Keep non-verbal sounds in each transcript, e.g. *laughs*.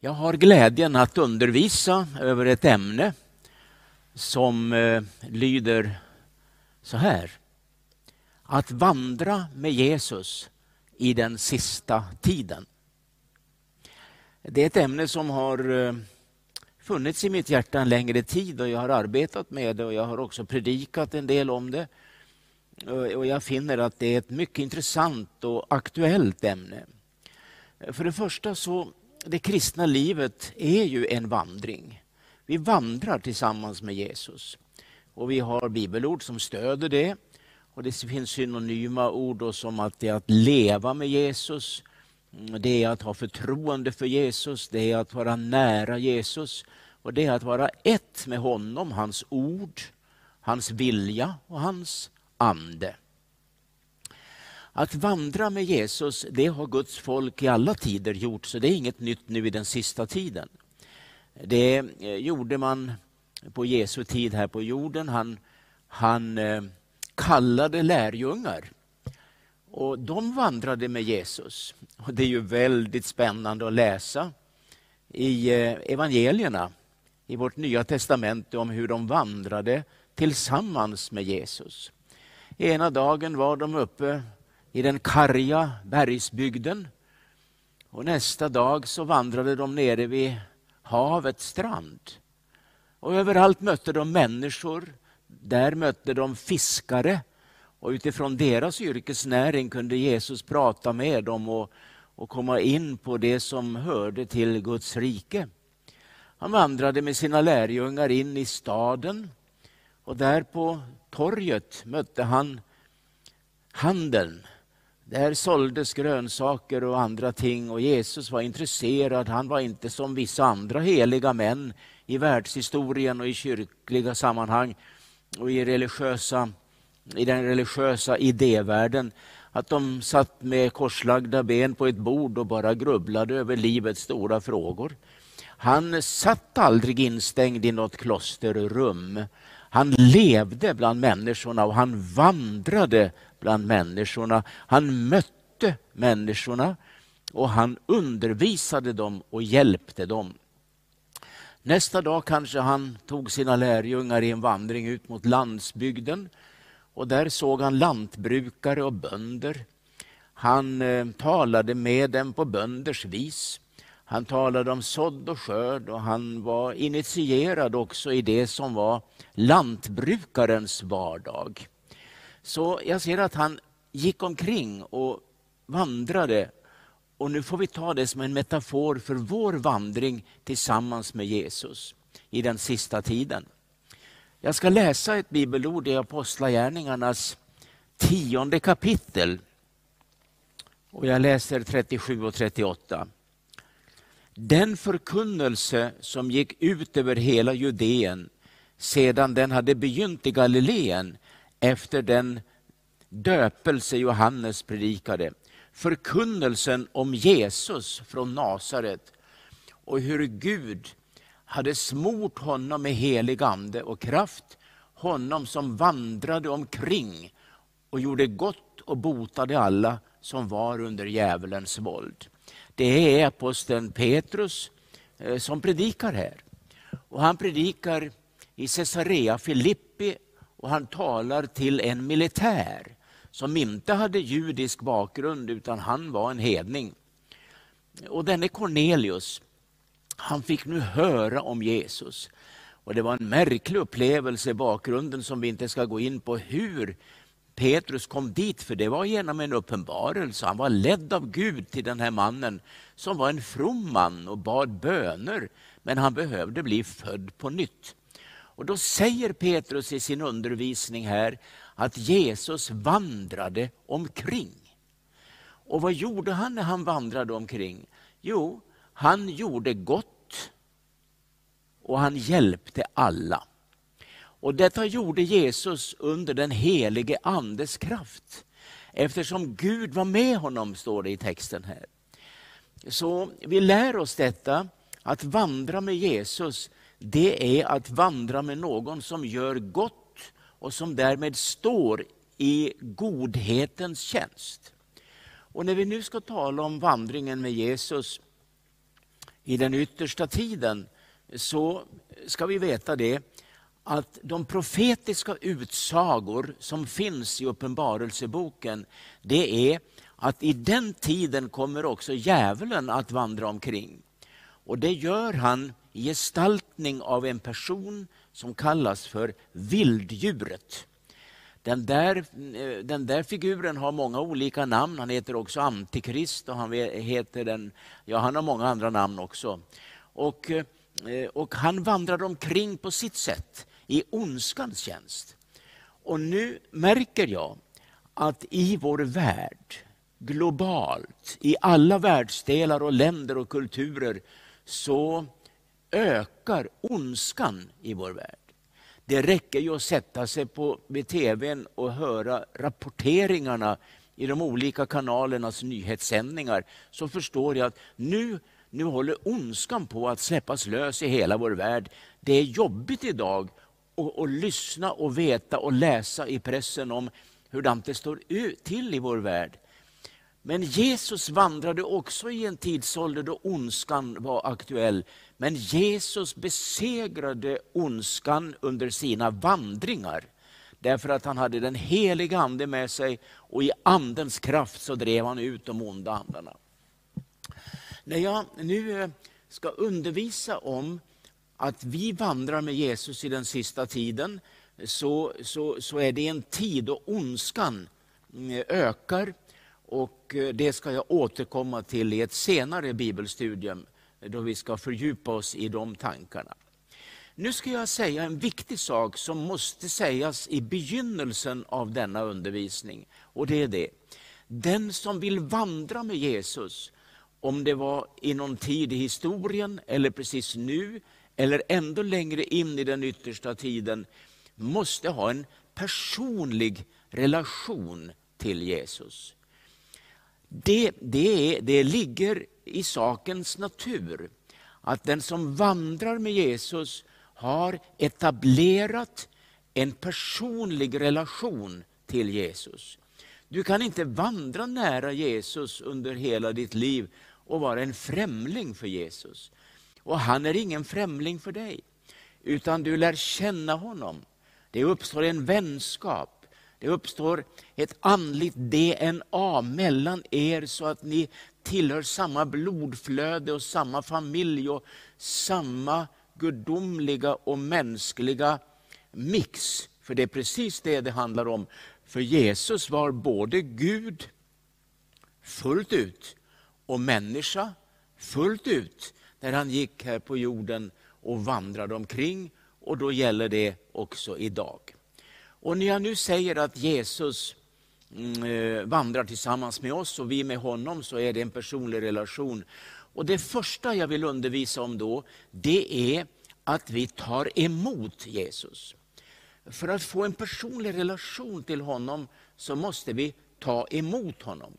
Jag har glädjen att undervisa över ett ämne som eh, lyder så här. Att vandra med Jesus i den sista tiden. Det är ett ämne som har eh, funnits i mitt hjärta en längre tid och jag har arbetat med det och jag har också predikat en del om det. Och jag finner att det är ett mycket intressant och aktuellt ämne. För det första så det kristna livet är ju en vandring. Vi vandrar tillsammans med Jesus. Och Vi har bibelord som stöder det. Och Det finns synonyma ord som att det är att leva med Jesus. Det är att ha förtroende för Jesus, det är att vara nära Jesus. Och det är att vara ett med honom, hans ord, hans vilja och hans ande. Att vandra med Jesus, det har Guds folk i alla tider gjort, så det är inget nytt nu i den sista tiden. Det eh, gjorde man på Jesu tid här på jorden. Han, han eh, kallade lärjungar och de vandrade med Jesus. Och Det är ju väldigt spännande att läsa i eh, evangelierna i vårt nya testamente om hur de vandrade tillsammans med Jesus. Ena dagen var de uppe i den karga bergsbygden. Och nästa dag så vandrade de nere vid havets strand. Och överallt mötte de människor. Där mötte de fiskare. Och utifrån deras yrkesnäring kunde Jesus prata med dem och, och komma in på det som hörde till Guds rike. Han vandrade med sina lärjungar in i staden och där på torget mötte han handeln där såldes grönsaker och andra ting och Jesus var intresserad. Han var inte som vissa andra heliga män i världshistorien och i kyrkliga sammanhang och i, religiösa, i den religiösa idévärlden. Att de satt med korslagda ben på ett bord och bara grubblade över livets stora frågor. Han satt aldrig instängd i något klosterrum. Han levde bland människorna och han vandrade bland människorna. Han mötte människorna och han undervisade dem och hjälpte dem. Nästa dag kanske han tog sina lärjungar i en vandring ut mot landsbygden och där såg han lantbrukare och bönder. Han eh, talade med dem på bönders vis. Han talade om sådd och skörd och han var initierad också i det som var lantbrukarens vardag. Så jag ser att han gick omkring och vandrade och nu får vi ta det som en metafor för vår vandring tillsammans med Jesus i den sista tiden. Jag ska läsa ett bibelord i Apostlagärningarnas tionde kapitel. Och jag läser 37 och 38. Den förkunnelse som gick ut över hela Judeen sedan den hade begynt i Galileen efter den döpelse Johannes predikade. Förkunnelsen om Jesus från Nasaret och hur Gud hade smort honom med helig ande och kraft. Honom som vandrade omkring och gjorde gott och botade alla som var under djävulens våld. Det är aposteln Petrus eh, som predikar här. Och han predikar i Caesarea Filippi och han talar till en militär som inte hade judisk bakgrund utan han var en hedning. Och denne Cornelius, han fick nu höra om Jesus. Och Det var en märklig upplevelse i bakgrunden som vi inte ska gå in på hur Petrus kom dit, för det var genom en uppenbarelse. Han var ledd av Gud till den här mannen som var en from man och bad böner, men han behövde bli född på nytt. Och Då säger Petrus i sin undervisning här att Jesus vandrade omkring. Och vad gjorde han när han vandrade omkring? Jo, han gjorde gott och han hjälpte alla. Och Detta gjorde Jesus under den helige Andes kraft. Eftersom Gud var med honom, står det i texten här. Så vi lär oss detta, att vandra med Jesus, det är att vandra med någon som gör gott och som därmed står i godhetens tjänst. Och när vi nu ska tala om vandringen med Jesus i den yttersta tiden så ska vi veta det att de profetiska utsagor som finns i Uppenbarelseboken, det är att i den tiden kommer också djävulen att vandra omkring. Och det gör han gestaltning av en person som kallas för vilddjuret. Den där, eh, den där figuren har många olika namn. Han heter också Antikrist och han, heter den, ja, han har många andra namn också. Och, eh, och han vandrar omkring på sitt sätt i ondskans tjänst. Och nu märker jag att i vår värld, globalt, i alla världsdelar och länder och kulturer, så ökar ondskan i vår värld. Det räcker ju att sätta sig på tvn och höra rapporteringarna i de olika kanalernas nyhetssändningar, så förstår jag att nu, nu håller ondskan på att släppas lös i hela vår värld. Det är jobbigt idag att, att lyssna och veta och läsa i pressen om hur det står till i vår värld. Men Jesus vandrade också i en tidsålder då ondskan var aktuell. Men Jesus besegrade ondskan under sina vandringar. Därför att han hade den heliga ande med sig och i andens kraft så drev han ut de onda andarna. När jag nu eh, ska undervisa om att vi vandrar med Jesus i den sista tiden så, så, så är det en tid då ondskan eh, ökar och eh, det ska jag återkomma till i ett senare bibelstudium då vi ska fördjupa oss i de tankarna. Nu ska jag säga en viktig sak som måste sägas i begynnelsen av denna undervisning. Och det är det. Den som vill vandra med Jesus, om det var i någon tid i historien eller precis nu, eller ändå längre in i den yttersta tiden, måste ha en personlig relation till Jesus. Det, det, det ligger i sakens natur att den som vandrar med Jesus har etablerat en personlig relation till Jesus. Du kan inte vandra nära Jesus under hela ditt liv och vara en främling för Jesus. Och han är ingen främling för dig, utan du lär känna honom. Det uppstår en vänskap. Det uppstår ett andligt DNA mellan er så att ni tillhör samma blodflöde och samma familj och samma gudomliga och mänskliga mix. För det är precis det det handlar om. För Jesus var både Gud fullt ut och människa fullt ut när han gick här på jorden och vandrade omkring. Och då gäller det också idag. Och när jag nu säger att Jesus mm, eh, vandrar tillsammans med oss och vi med honom så är det en personlig relation. Och Det första jag vill undervisa om då, det är att vi tar emot Jesus. För att få en personlig relation till honom så måste vi ta emot honom.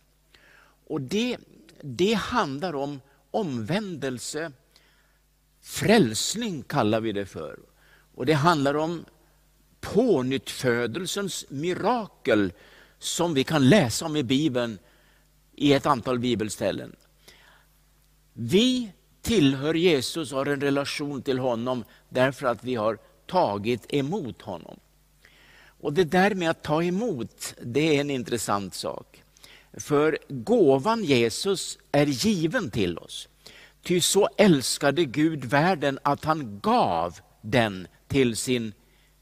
Och Det, det handlar om omvändelse, frälsning kallar vi det för. Och Det handlar om pånyttfödelsens mirakel som vi kan läsa om i Bibeln i ett antal bibelställen. Vi tillhör Jesus och har en relation till honom därför att vi har tagit emot honom. Och Det där med att ta emot, det är en intressant sak. För gåvan Jesus är given till oss. Ty så älskade Gud världen att han gav den till sin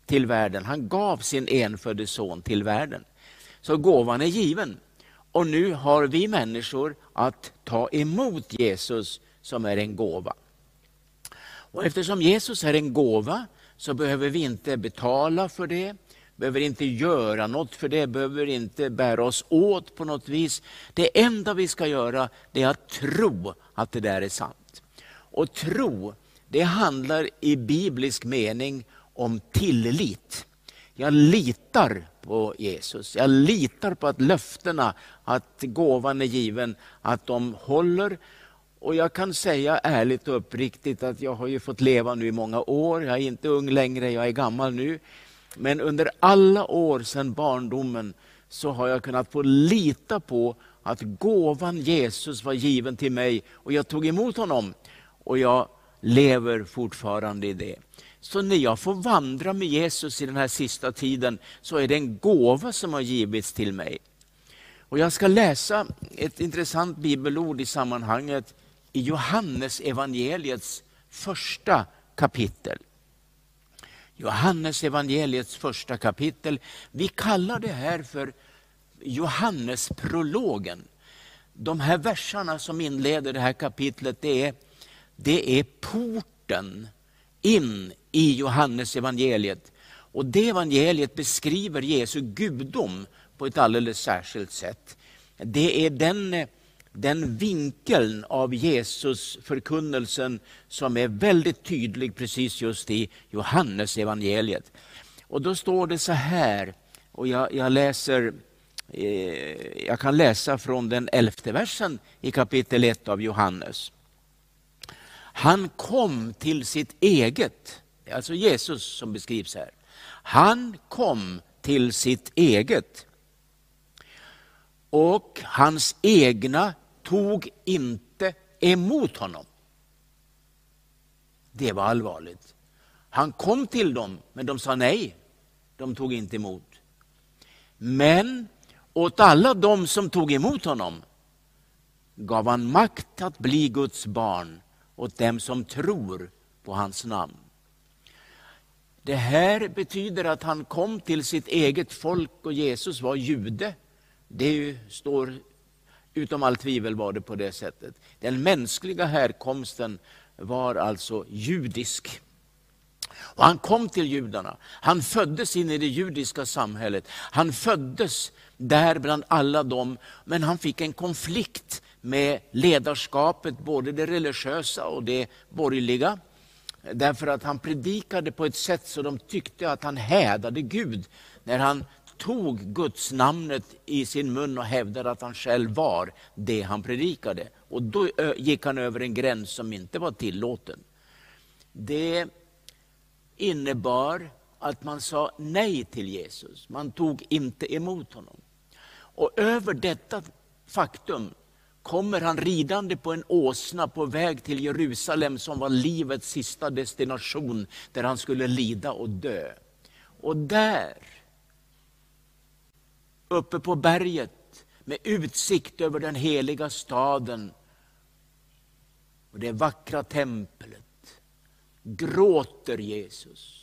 till världen. Han gav sin enfödde son till världen. Så gåvan är given. Och nu har vi människor att ta emot Jesus som är en gåva. Och eftersom Jesus är en gåva så behöver vi inte betala för det, behöver inte göra något för det, behöver inte bära oss åt på något vis. Det enda vi ska göra det är att tro att det där är sant. Och tro, det handlar i biblisk mening om tillit. Jag litar på Jesus. Jag litar på att löftena, att gåvan är given, att de håller. Och jag kan säga ärligt och uppriktigt att jag har ju fått leva nu i många år. Jag är inte ung längre, jag är gammal nu. Men under alla år sedan barndomen så har jag kunnat få lita på att gåvan Jesus var given till mig och jag tog emot honom. och jag lever fortfarande i det. Så när jag får vandra med Jesus i den här sista tiden så är det en gåva som har givits till mig. Och Jag ska läsa ett intressant bibelord i sammanhanget i Johannes evangeliets första kapitel. Johannes evangeliets första kapitel. Vi kallar det här för Johannesprologen. De här verserna som inleder det här kapitlet, det är, det är porten in i Johannes evangeliet. Och det evangeliet beskriver Jesu gudom på ett alldeles särskilt sätt. Det är den, den vinkeln av Jesus förkunnelsen som är väldigt tydlig precis just i Johannes evangeliet. Och då står det så här, och jag, jag läser eh, jag kan läsa från den elfte versen i kapitel 1 av Johannes. Han kom till sitt eget, alltså Jesus som beskrivs här. Han kom till sitt eget och hans egna tog inte emot honom. Det var allvarligt. Han kom till dem, men de sa nej. De tog inte emot. Men åt alla dem som tog emot honom gav han makt att bli Guds barn åt dem som tror på hans namn. Det här betyder att han kom till sitt eget folk och Jesus var jude. Det står utom allt tvivel var det på det sättet. Den mänskliga härkomsten var alltså judisk. Och han kom till judarna. Han föddes in i det judiska samhället. Han föddes där bland alla dem, men han fick en konflikt med ledarskapet, både det religiösa och det borgerliga. Därför att han predikade på ett sätt så de tyckte att han hädade Gud när han tog Guds namnet i sin mun och hävdade att han själv var det han predikade. Och då gick han över en gräns som inte var tillåten. Det innebar att man sa nej till Jesus. Man tog inte emot honom. Och över detta faktum kommer han ridande på en åsna på väg till Jerusalem som var livets sista destination där han skulle lida och dö. Och där, uppe på berget med utsikt över den heliga staden och det vackra templet, gråter Jesus.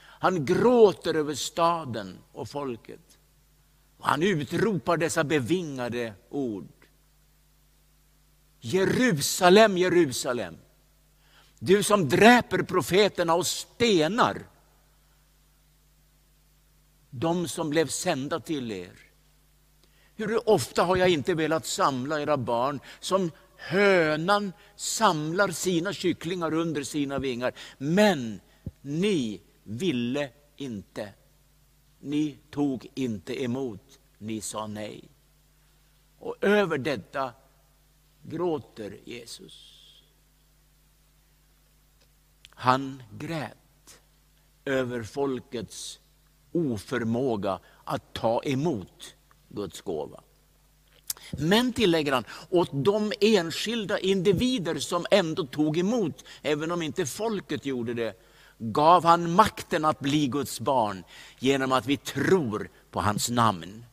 Han gråter över staden och folket. Och han utropar dessa bevingade ord. Jerusalem, Jerusalem, du som dräper profeterna och stenar de som blev sända till er. Hur ofta har jag inte velat samla era barn som hönan samlar sina kycklingar under sina vingar. Men ni ville inte. Ni tog inte emot, ni sa nej. Och över detta gråter Jesus. Han grät över folkets oförmåga att ta emot Guds gåva. Men, tillägger han, åt de enskilda individer som ändå tog emot, även om inte folket gjorde det, gav han makten att bli Guds barn genom att vi tror på hans namn.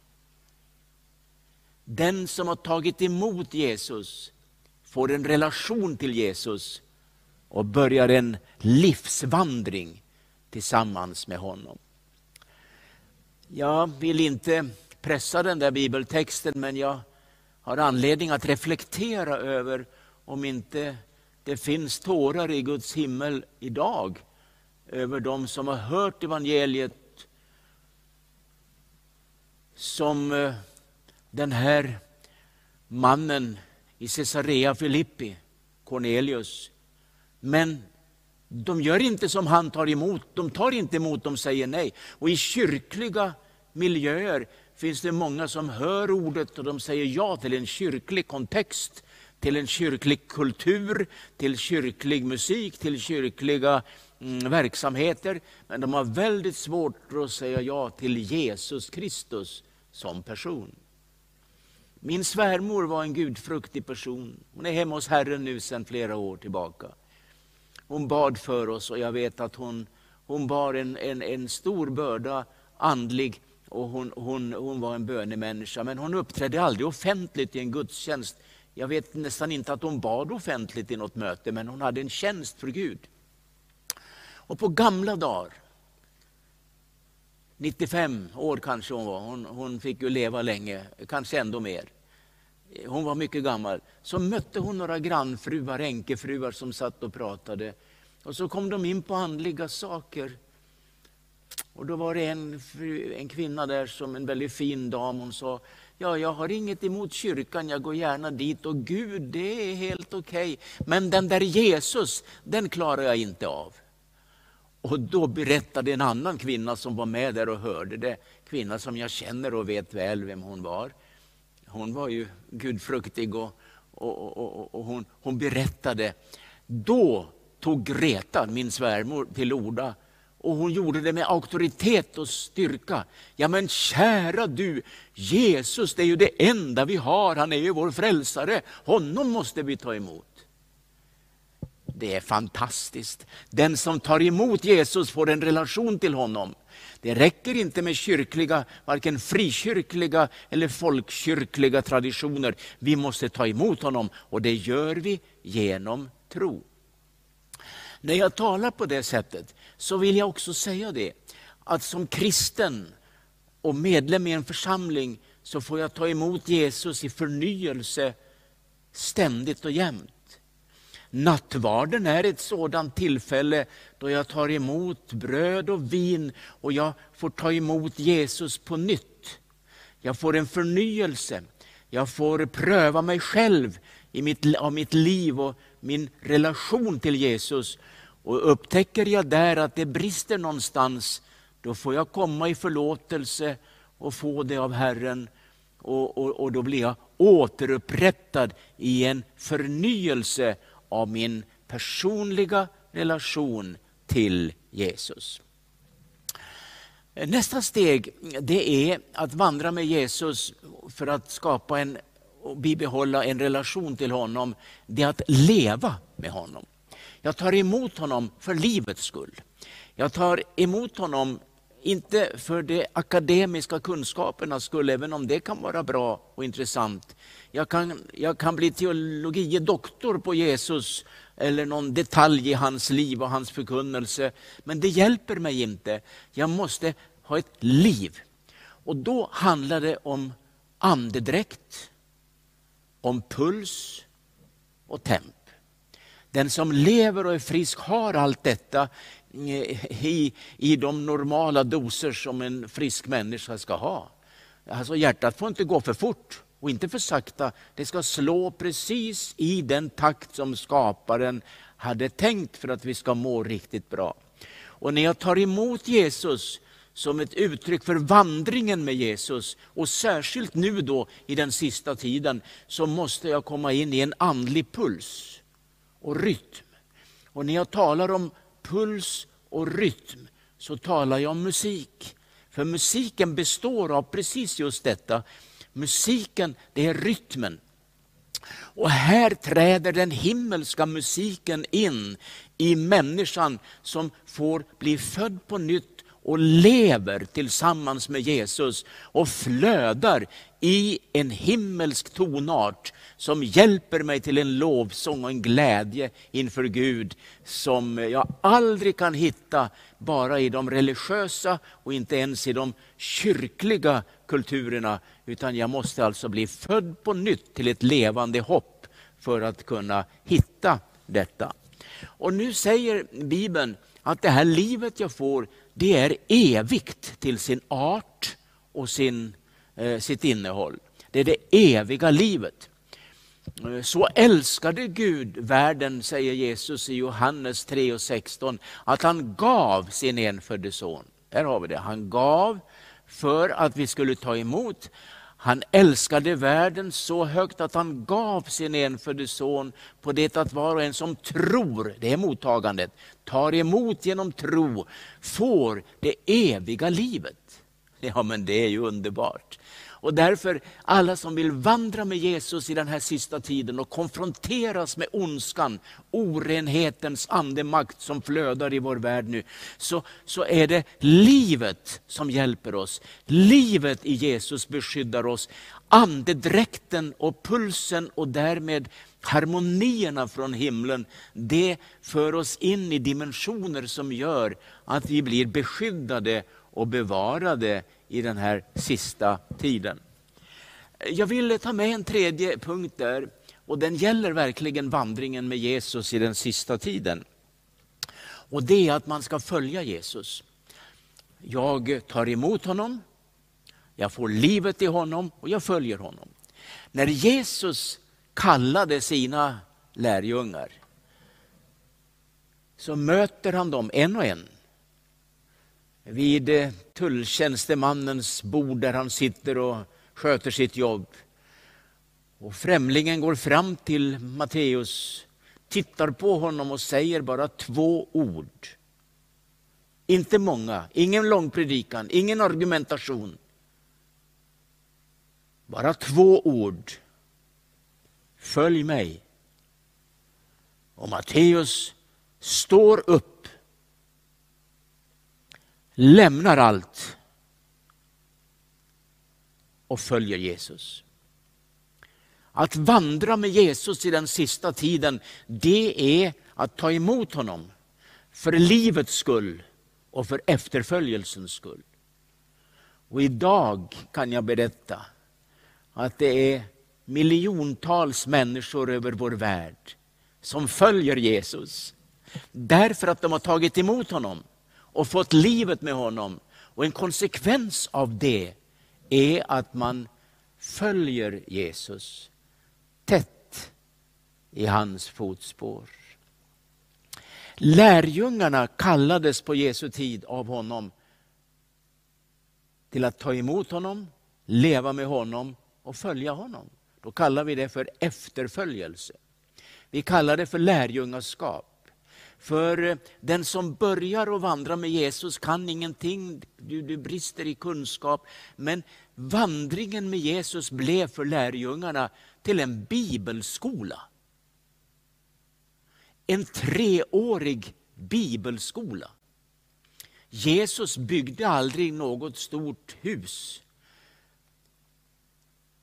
Den som har tagit emot Jesus får en relation till Jesus och börjar en livsvandring tillsammans med honom. Jag vill inte pressa den där bibeltexten men jag har anledning att reflektera över om inte det finns tårar i Guds himmel idag över de som har hört evangeliet som eh, den här mannen i Caesarea Filippi, Cornelius. Men de gör inte som han tar emot. De tar inte emot, de säger nej. Och i kyrkliga miljöer finns det många som hör ordet och de säger ja till en kyrklig kontext, till en kyrklig kultur, till kyrklig musik, till kyrkliga mm, verksamheter. Men de har väldigt svårt att säga ja till Jesus Kristus som person. Min svärmor var en gudfruktig person. Hon är hemma hos Herren nu sedan flera år tillbaka. Hon bad för oss och jag vet att hon, hon bar en, en, en stor börda andlig och hon, hon, hon var en bönemänniska. Men hon uppträdde aldrig offentligt i en gudstjänst. Jag vet nästan inte att hon bad offentligt i något möte, men hon hade en tjänst för Gud. Och på gamla dagar, 95 år kanske hon var, hon, hon fick ju leva länge, kanske ändå mer. Hon var mycket gammal. Så mötte hon några grannfruar, änkefruar som satt och pratade. Och så kom de in på andliga saker. Och då var det en, en kvinna där, som en väldigt fin dam, hon sa Ja, jag har inget emot kyrkan, jag går gärna dit och Gud, det är helt okej. Okay. Men den där Jesus, den klarar jag inte av. Och då berättade en annan kvinna som var med där och hörde det, kvinna som jag känner och vet väl vem hon var. Hon var ju gudfruktig och, och, och, och hon, hon berättade. Då tog Greta, min svärmor, till orda och hon gjorde det med auktoritet och styrka. Ja men kära du, Jesus det är ju det enda vi har, han är ju vår frälsare. Honom måste vi ta emot. Det är fantastiskt. Den som tar emot Jesus får en relation till honom. Det räcker inte med kyrkliga, varken frikyrkliga eller folkkyrkliga traditioner. Vi måste ta emot honom och det gör vi genom tro. När jag talar på det sättet så vill jag också säga det att som kristen och medlem i en församling så får jag ta emot Jesus i förnyelse ständigt och jämt. Nattvarden är ett sådant tillfälle då jag tar emot bröd och vin och jag får ta emot Jesus på nytt. Jag får en förnyelse. Jag får pröva mig själv i mitt, av mitt liv och min relation till Jesus. Och upptäcker jag där att det brister någonstans, då får jag komma i förlåtelse och få det av Herren. Och, och, och då blir jag återupprättad i en förnyelse av min personliga relation till Jesus. Nästa steg det är att vandra med Jesus för att skapa en och bibehålla en relation till honom. Det är att leva med honom. Jag tar emot honom för livets skull. Jag tar emot honom inte för de akademiska kunskapernas skull, även om det kan vara bra och intressant. Jag kan, jag kan bli teologie doktor på Jesus eller någon detalj i hans liv och hans förkunnelse. Men det hjälper mig inte. Jag måste ha ett liv. Och då handlar det om andedräkt, om puls och temp. Den som lever och är frisk har allt detta i, i de normala doser som en frisk människa ska ha. Alltså hjärtat får inte gå för fort och inte för sakta. Det ska slå precis i den takt som skaparen hade tänkt för att vi ska må riktigt bra. Och när jag tar emot Jesus som ett uttryck för vandringen med Jesus och särskilt nu då i den sista tiden så måste jag komma in i en andlig puls och rytm. Och när jag talar om puls och rytm så talar jag om musik. För musiken består av precis just detta. Musiken, det är rytmen. Och här träder den himmelska musiken in i människan som får bli född på nytt och lever tillsammans med Jesus och flödar i en himmelsk tonart som hjälper mig till en lovsång och en glädje inför Gud som jag aldrig kan hitta bara i de religiösa och inte ens i de kyrkliga kulturerna. Utan jag måste alltså bli född på nytt till ett levande hopp för att kunna hitta detta. Och nu säger Bibeln att det här livet jag får, det är evigt till sin art och sin, eh, sitt innehåll. Det är det eviga livet. Eh, så älskade Gud världen, säger Jesus i Johannes 3 och 16, att han gav sin enfödde son. Här har vi det. Han gav för att vi skulle ta emot. Han älskade världen så högt att han gav sin enfödde son på det att var och en som tror, det är mottagandet, tar emot genom tro, får det eviga livet. *laughs* Ja men det är ju underbart. Och därför, alla som vill vandra med Jesus i den här sista tiden och konfronteras med ondskan, orenhetens andemakt som flödar i vår värld nu, så, så är det livet som hjälper oss. Livet i Jesus beskyddar oss. Andedräkten och pulsen och därmed harmonierna från himlen, det för oss in i dimensioner som gör att vi blir beskyddade och bevara det i den här sista tiden. Jag vill ta med en tredje punkt där och den gäller verkligen vandringen med Jesus i den sista tiden. Och det är att man ska följa Jesus. Jag tar emot honom, jag får livet i honom och jag följer honom. När Jesus kallade sina lärjungar så möter han dem en och en vid eh, tulltjänstemannens bord där han sitter och sköter sitt jobb. Och främlingen går fram till Matteus, tittar på honom och säger bara två ord. Inte många, ingen lång predikan, ingen argumentation. Bara två ord. Följ mig. Och Matteus står upp lämnar allt och följer Jesus. Att vandra med Jesus i den sista tiden, det är att ta emot honom för livets skull och för efterföljelsens skull. Och idag kan jag berätta att det är miljontals människor över vår värld som följer Jesus. Därför att de har tagit emot honom och fått livet med honom. Och en konsekvens av det är att man följer Jesus tätt i hans fotspår. Lärjungarna kallades på Jesu tid av honom till att ta emot honom, leva med honom och följa honom. Då kallar vi det för efterföljelse. Vi kallar det för lärjungaskap. För eh, den som börjar att vandra med Jesus kan ingenting, du, du brister i kunskap. Men vandringen med Jesus blev för lärjungarna till en bibelskola. En treårig bibelskola. Jesus byggde aldrig något stort hus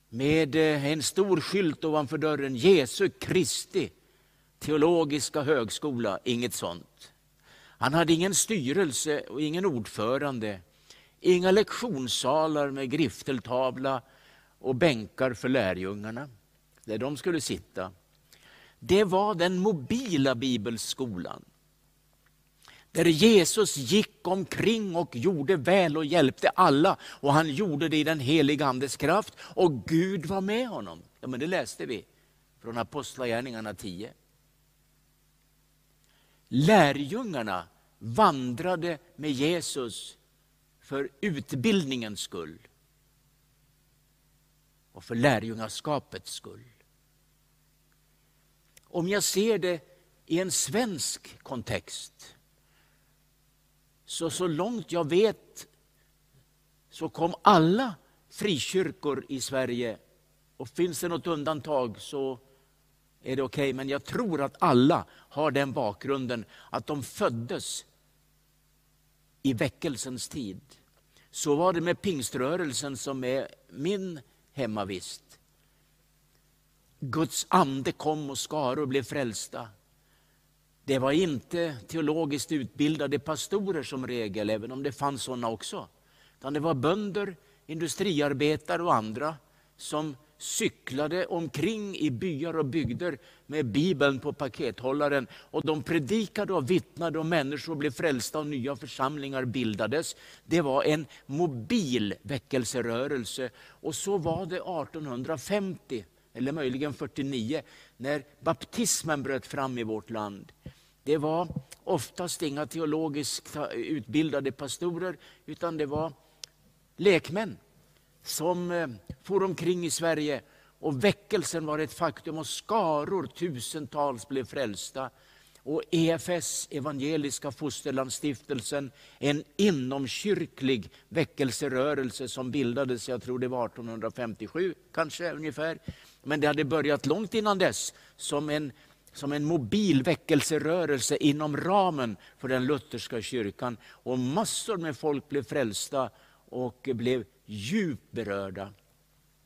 med eh, en stor skylt ovanför dörren, Jesu Kristi teologiska högskola, inget sånt. Han hade ingen styrelse och ingen ordförande. Inga lektionssalar med grifteltavla och bänkar för lärjungarna, där de skulle sitta. Det var den mobila bibelskolan. Där Jesus gick omkring och gjorde väl och hjälpte alla. Och han gjorde det i den heliga Andes kraft. Och Gud var med honom. Ja, men det läste vi från Apostlagärningarna 10. Lärjungarna vandrade med Jesus för utbildningens skull och för lärjungaskapets skull. Om jag ser det i en svensk kontext så så långt jag vet så kom alla frikyrkor i Sverige och finns det något undantag så är det okej. Okay. Men jag tror att alla har den bakgrunden att de föddes i väckelsens tid. Så var det med pingströrelsen som är min hemmavist. Guds ande kom och skaror blev frälsta. Det var inte teologiskt utbildade pastorer som regel, även om det fanns sådana också. Utan det var bönder, industriarbetare och andra som cyklade omkring i byar och bygder med Bibeln på pakethållaren. Och de predikade och vittnade och människor blev frälsta och nya församlingar bildades. Det var en mobil väckelserörelse. Och så var det 1850, eller möjligen 49, när baptismen bröt fram i vårt land. Det var oftast inga teologiskt utbildade pastorer, utan det var lekmän som eh, for omkring i Sverige och väckelsen var ett faktum och skaror, tusentals blev frälsta. och EFS, Evangeliska Fosterlandsstiftelsen, en inomkyrklig väckelserörelse som bildades, jag tror det var 1857 kanske ungefär. Men det hade börjat långt innan dess som en, som en mobil väckelserörelse inom ramen för den lutherska kyrkan. Och massor med folk blev frälsta och blev djupt berörda.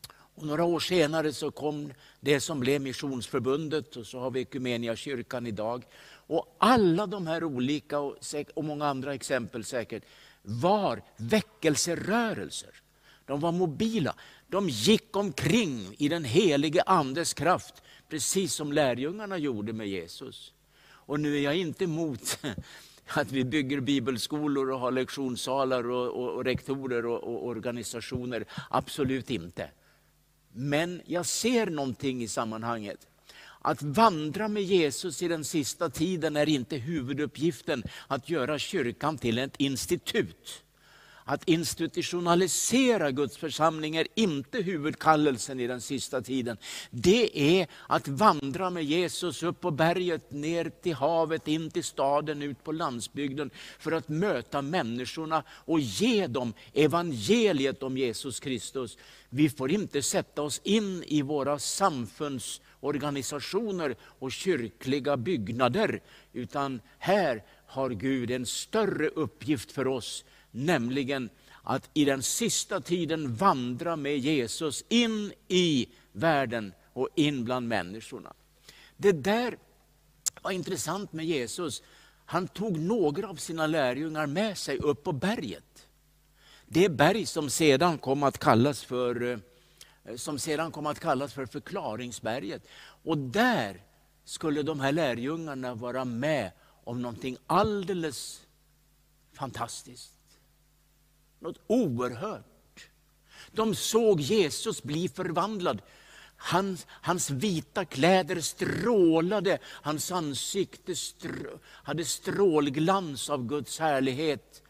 Och några år senare så kom det som blev Missionsförbundet och så har vi kyrkan idag. Och alla de här olika och, och många andra exempel säkert var väckelserörelser. De var mobila. De gick omkring i den helige Andes kraft, precis som lärjungarna gjorde med Jesus. Och nu är jag inte emot att vi bygger bibelskolor och har lektionssalar och, och, och rektorer och, och organisationer. Absolut inte. Men jag ser någonting i sammanhanget. Att vandra med Jesus i den sista tiden är inte huvuduppgiften att göra kyrkan till ett institut. Att institutionalisera Guds församling är inte huvudkallelsen i den sista tiden. Det är att vandra med Jesus upp på berget, ner till havet, in till staden, ut på landsbygden för att möta människorna och ge dem evangeliet om Jesus Kristus. Vi får inte sätta oss in i våra samfundsorganisationer och kyrkliga byggnader, utan här har Gud en större uppgift för oss nämligen att i den sista tiden vandra med Jesus in i världen och in bland människorna. Det där var intressant med Jesus. Han tog några av sina lärjungar med sig upp på berget. Det berg som sedan kom att kallas för, eh, som sedan kom att kallas för förklaringsberget. Och där skulle de här lärjungarna vara med om någonting alldeles fantastiskt. Något oerhört. De såg Jesus bli förvandlad. Hans, hans vita kläder strålade, hans ansikte strå, hade strålglans av Guds härlighet.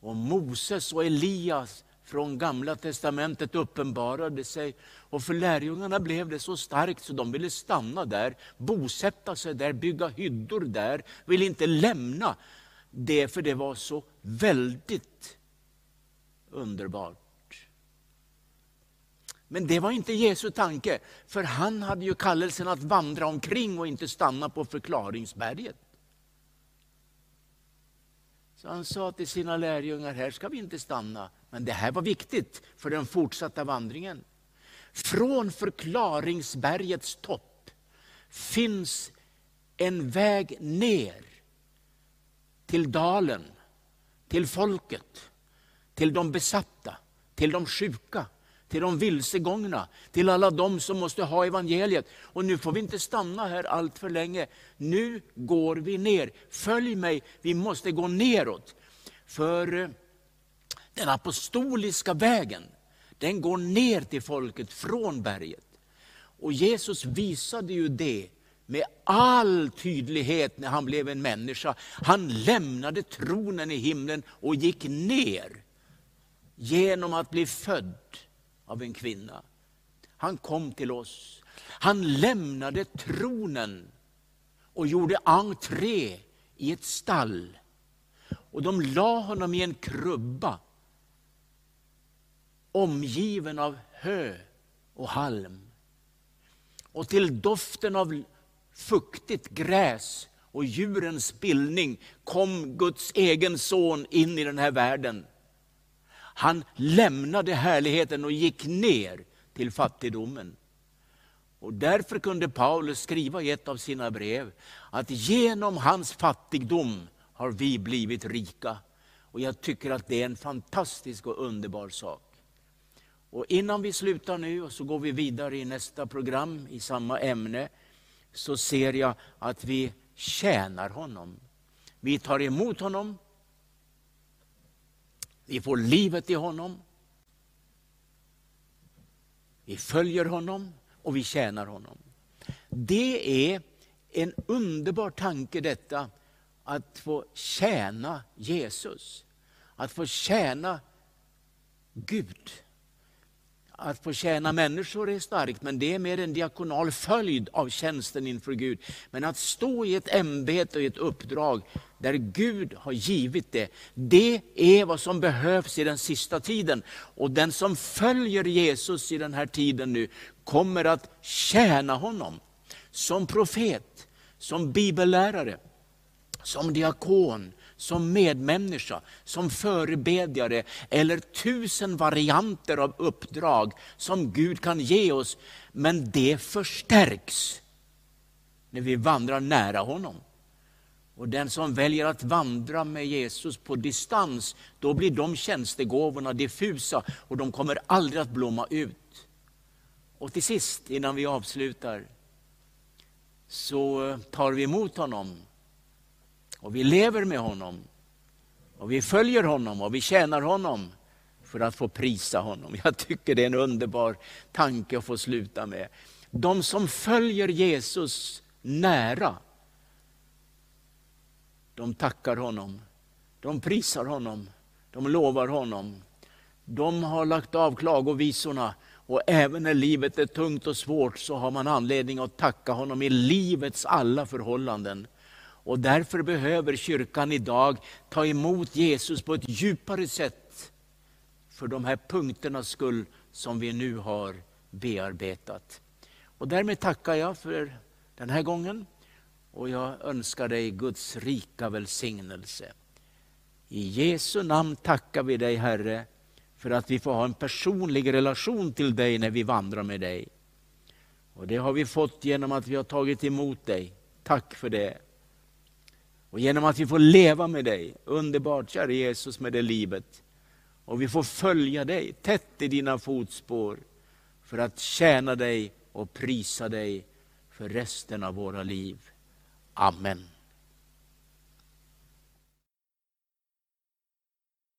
Och Moses och Elias från Gamla testamentet uppenbarade sig. Och för lärjungarna blev det så starkt så de ville stanna där, bosätta sig där, bygga hyddor där, ville inte lämna det för det var så väldigt underbart. Men det var inte Jesu tanke, för han hade ju kallelsen att vandra omkring och inte stanna på förklaringsberget. Så han sa till sina lärjungar, här ska vi inte stanna. Men det här var viktigt för den fortsatta vandringen. Från förklaringsbergets topp finns en väg ner till dalen, till folket till de besatta, till de sjuka, till de vilsegångna, till alla de som måste ha evangeliet. Och nu får vi inte stanna här allt för länge. Nu går vi ner. Följ mig, vi måste gå neråt. För eh, den apostoliska vägen, den går ner till folket från berget. Och Jesus visade ju det med all tydlighet när han blev en människa. Han lämnade tronen i himlen och gick ner genom att bli född av en kvinna. Han kom till oss. Han lämnade tronen och gjorde entré i ett stall. Och de la honom i en krubba omgiven av hö och halm. Och till doften av fuktigt gräs och djurens spillning kom Guds egen son in i den här världen. Han lämnade härligheten och gick ner till fattigdomen. Och därför kunde Paulus skriva i ett av sina brev att genom hans fattigdom har vi blivit rika. Och jag tycker att det är en fantastisk och underbar sak. Och innan vi slutar nu och så går vi vidare i nästa program i samma ämne, så ser jag att vi tjänar honom. Vi tar emot honom vi får livet i honom. Vi följer honom och vi tjänar honom. Det är en underbar tanke detta, att få tjäna Jesus. Att få tjäna Gud att få tjäna människor är starkt, men det är mer en diakonal följd av tjänsten inför Gud. Men att stå i ett ämbete och ett uppdrag där Gud har givit det, det är vad som behövs i den sista tiden. Och den som följer Jesus i den här tiden nu kommer att tjäna honom som profet, som bibellärare, som diakon, som medmänniska, som förebedjare eller tusen varianter av uppdrag som Gud kan ge oss. Men det förstärks när vi vandrar nära honom. Och den som väljer att vandra med Jesus på distans, då blir de tjänstegåvorna diffusa och de kommer aldrig att blomma ut. Och till sist, innan vi avslutar, så tar vi emot honom och vi lever med honom. Och vi följer honom och vi tjänar honom för att få prisa honom. Jag tycker det är en underbar tanke att få sluta med. De som följer Jesus nära, de tackar honom, de prisar honom, de lovar honom. De har lagt av klagovisorna och även när livet är tungt och svårt så har man anledning att tacka honom i livets alla förhållanden. Och därför behöver kyrkan idag ta emot Jesus på ett djupare sätt för de här punkternas skull som vi nu har bearbetat. Och därmed tackar jag för den här gången och jag önskar dig Guds rika välsignelse. I Jesu namn tackar vi dig Herre för att vi får ha en personlig relation till dig när vi vandrar med dig. Och Det har vi fått genom att vi har tagit emot dig. Tack för det. Och genom att vi får leva med dig, underbart kära Jesus med det livet. Och vi får följa dig tätt i dina fotspår för att tjäna dig och prisa dig för resten av våra liv. Amen.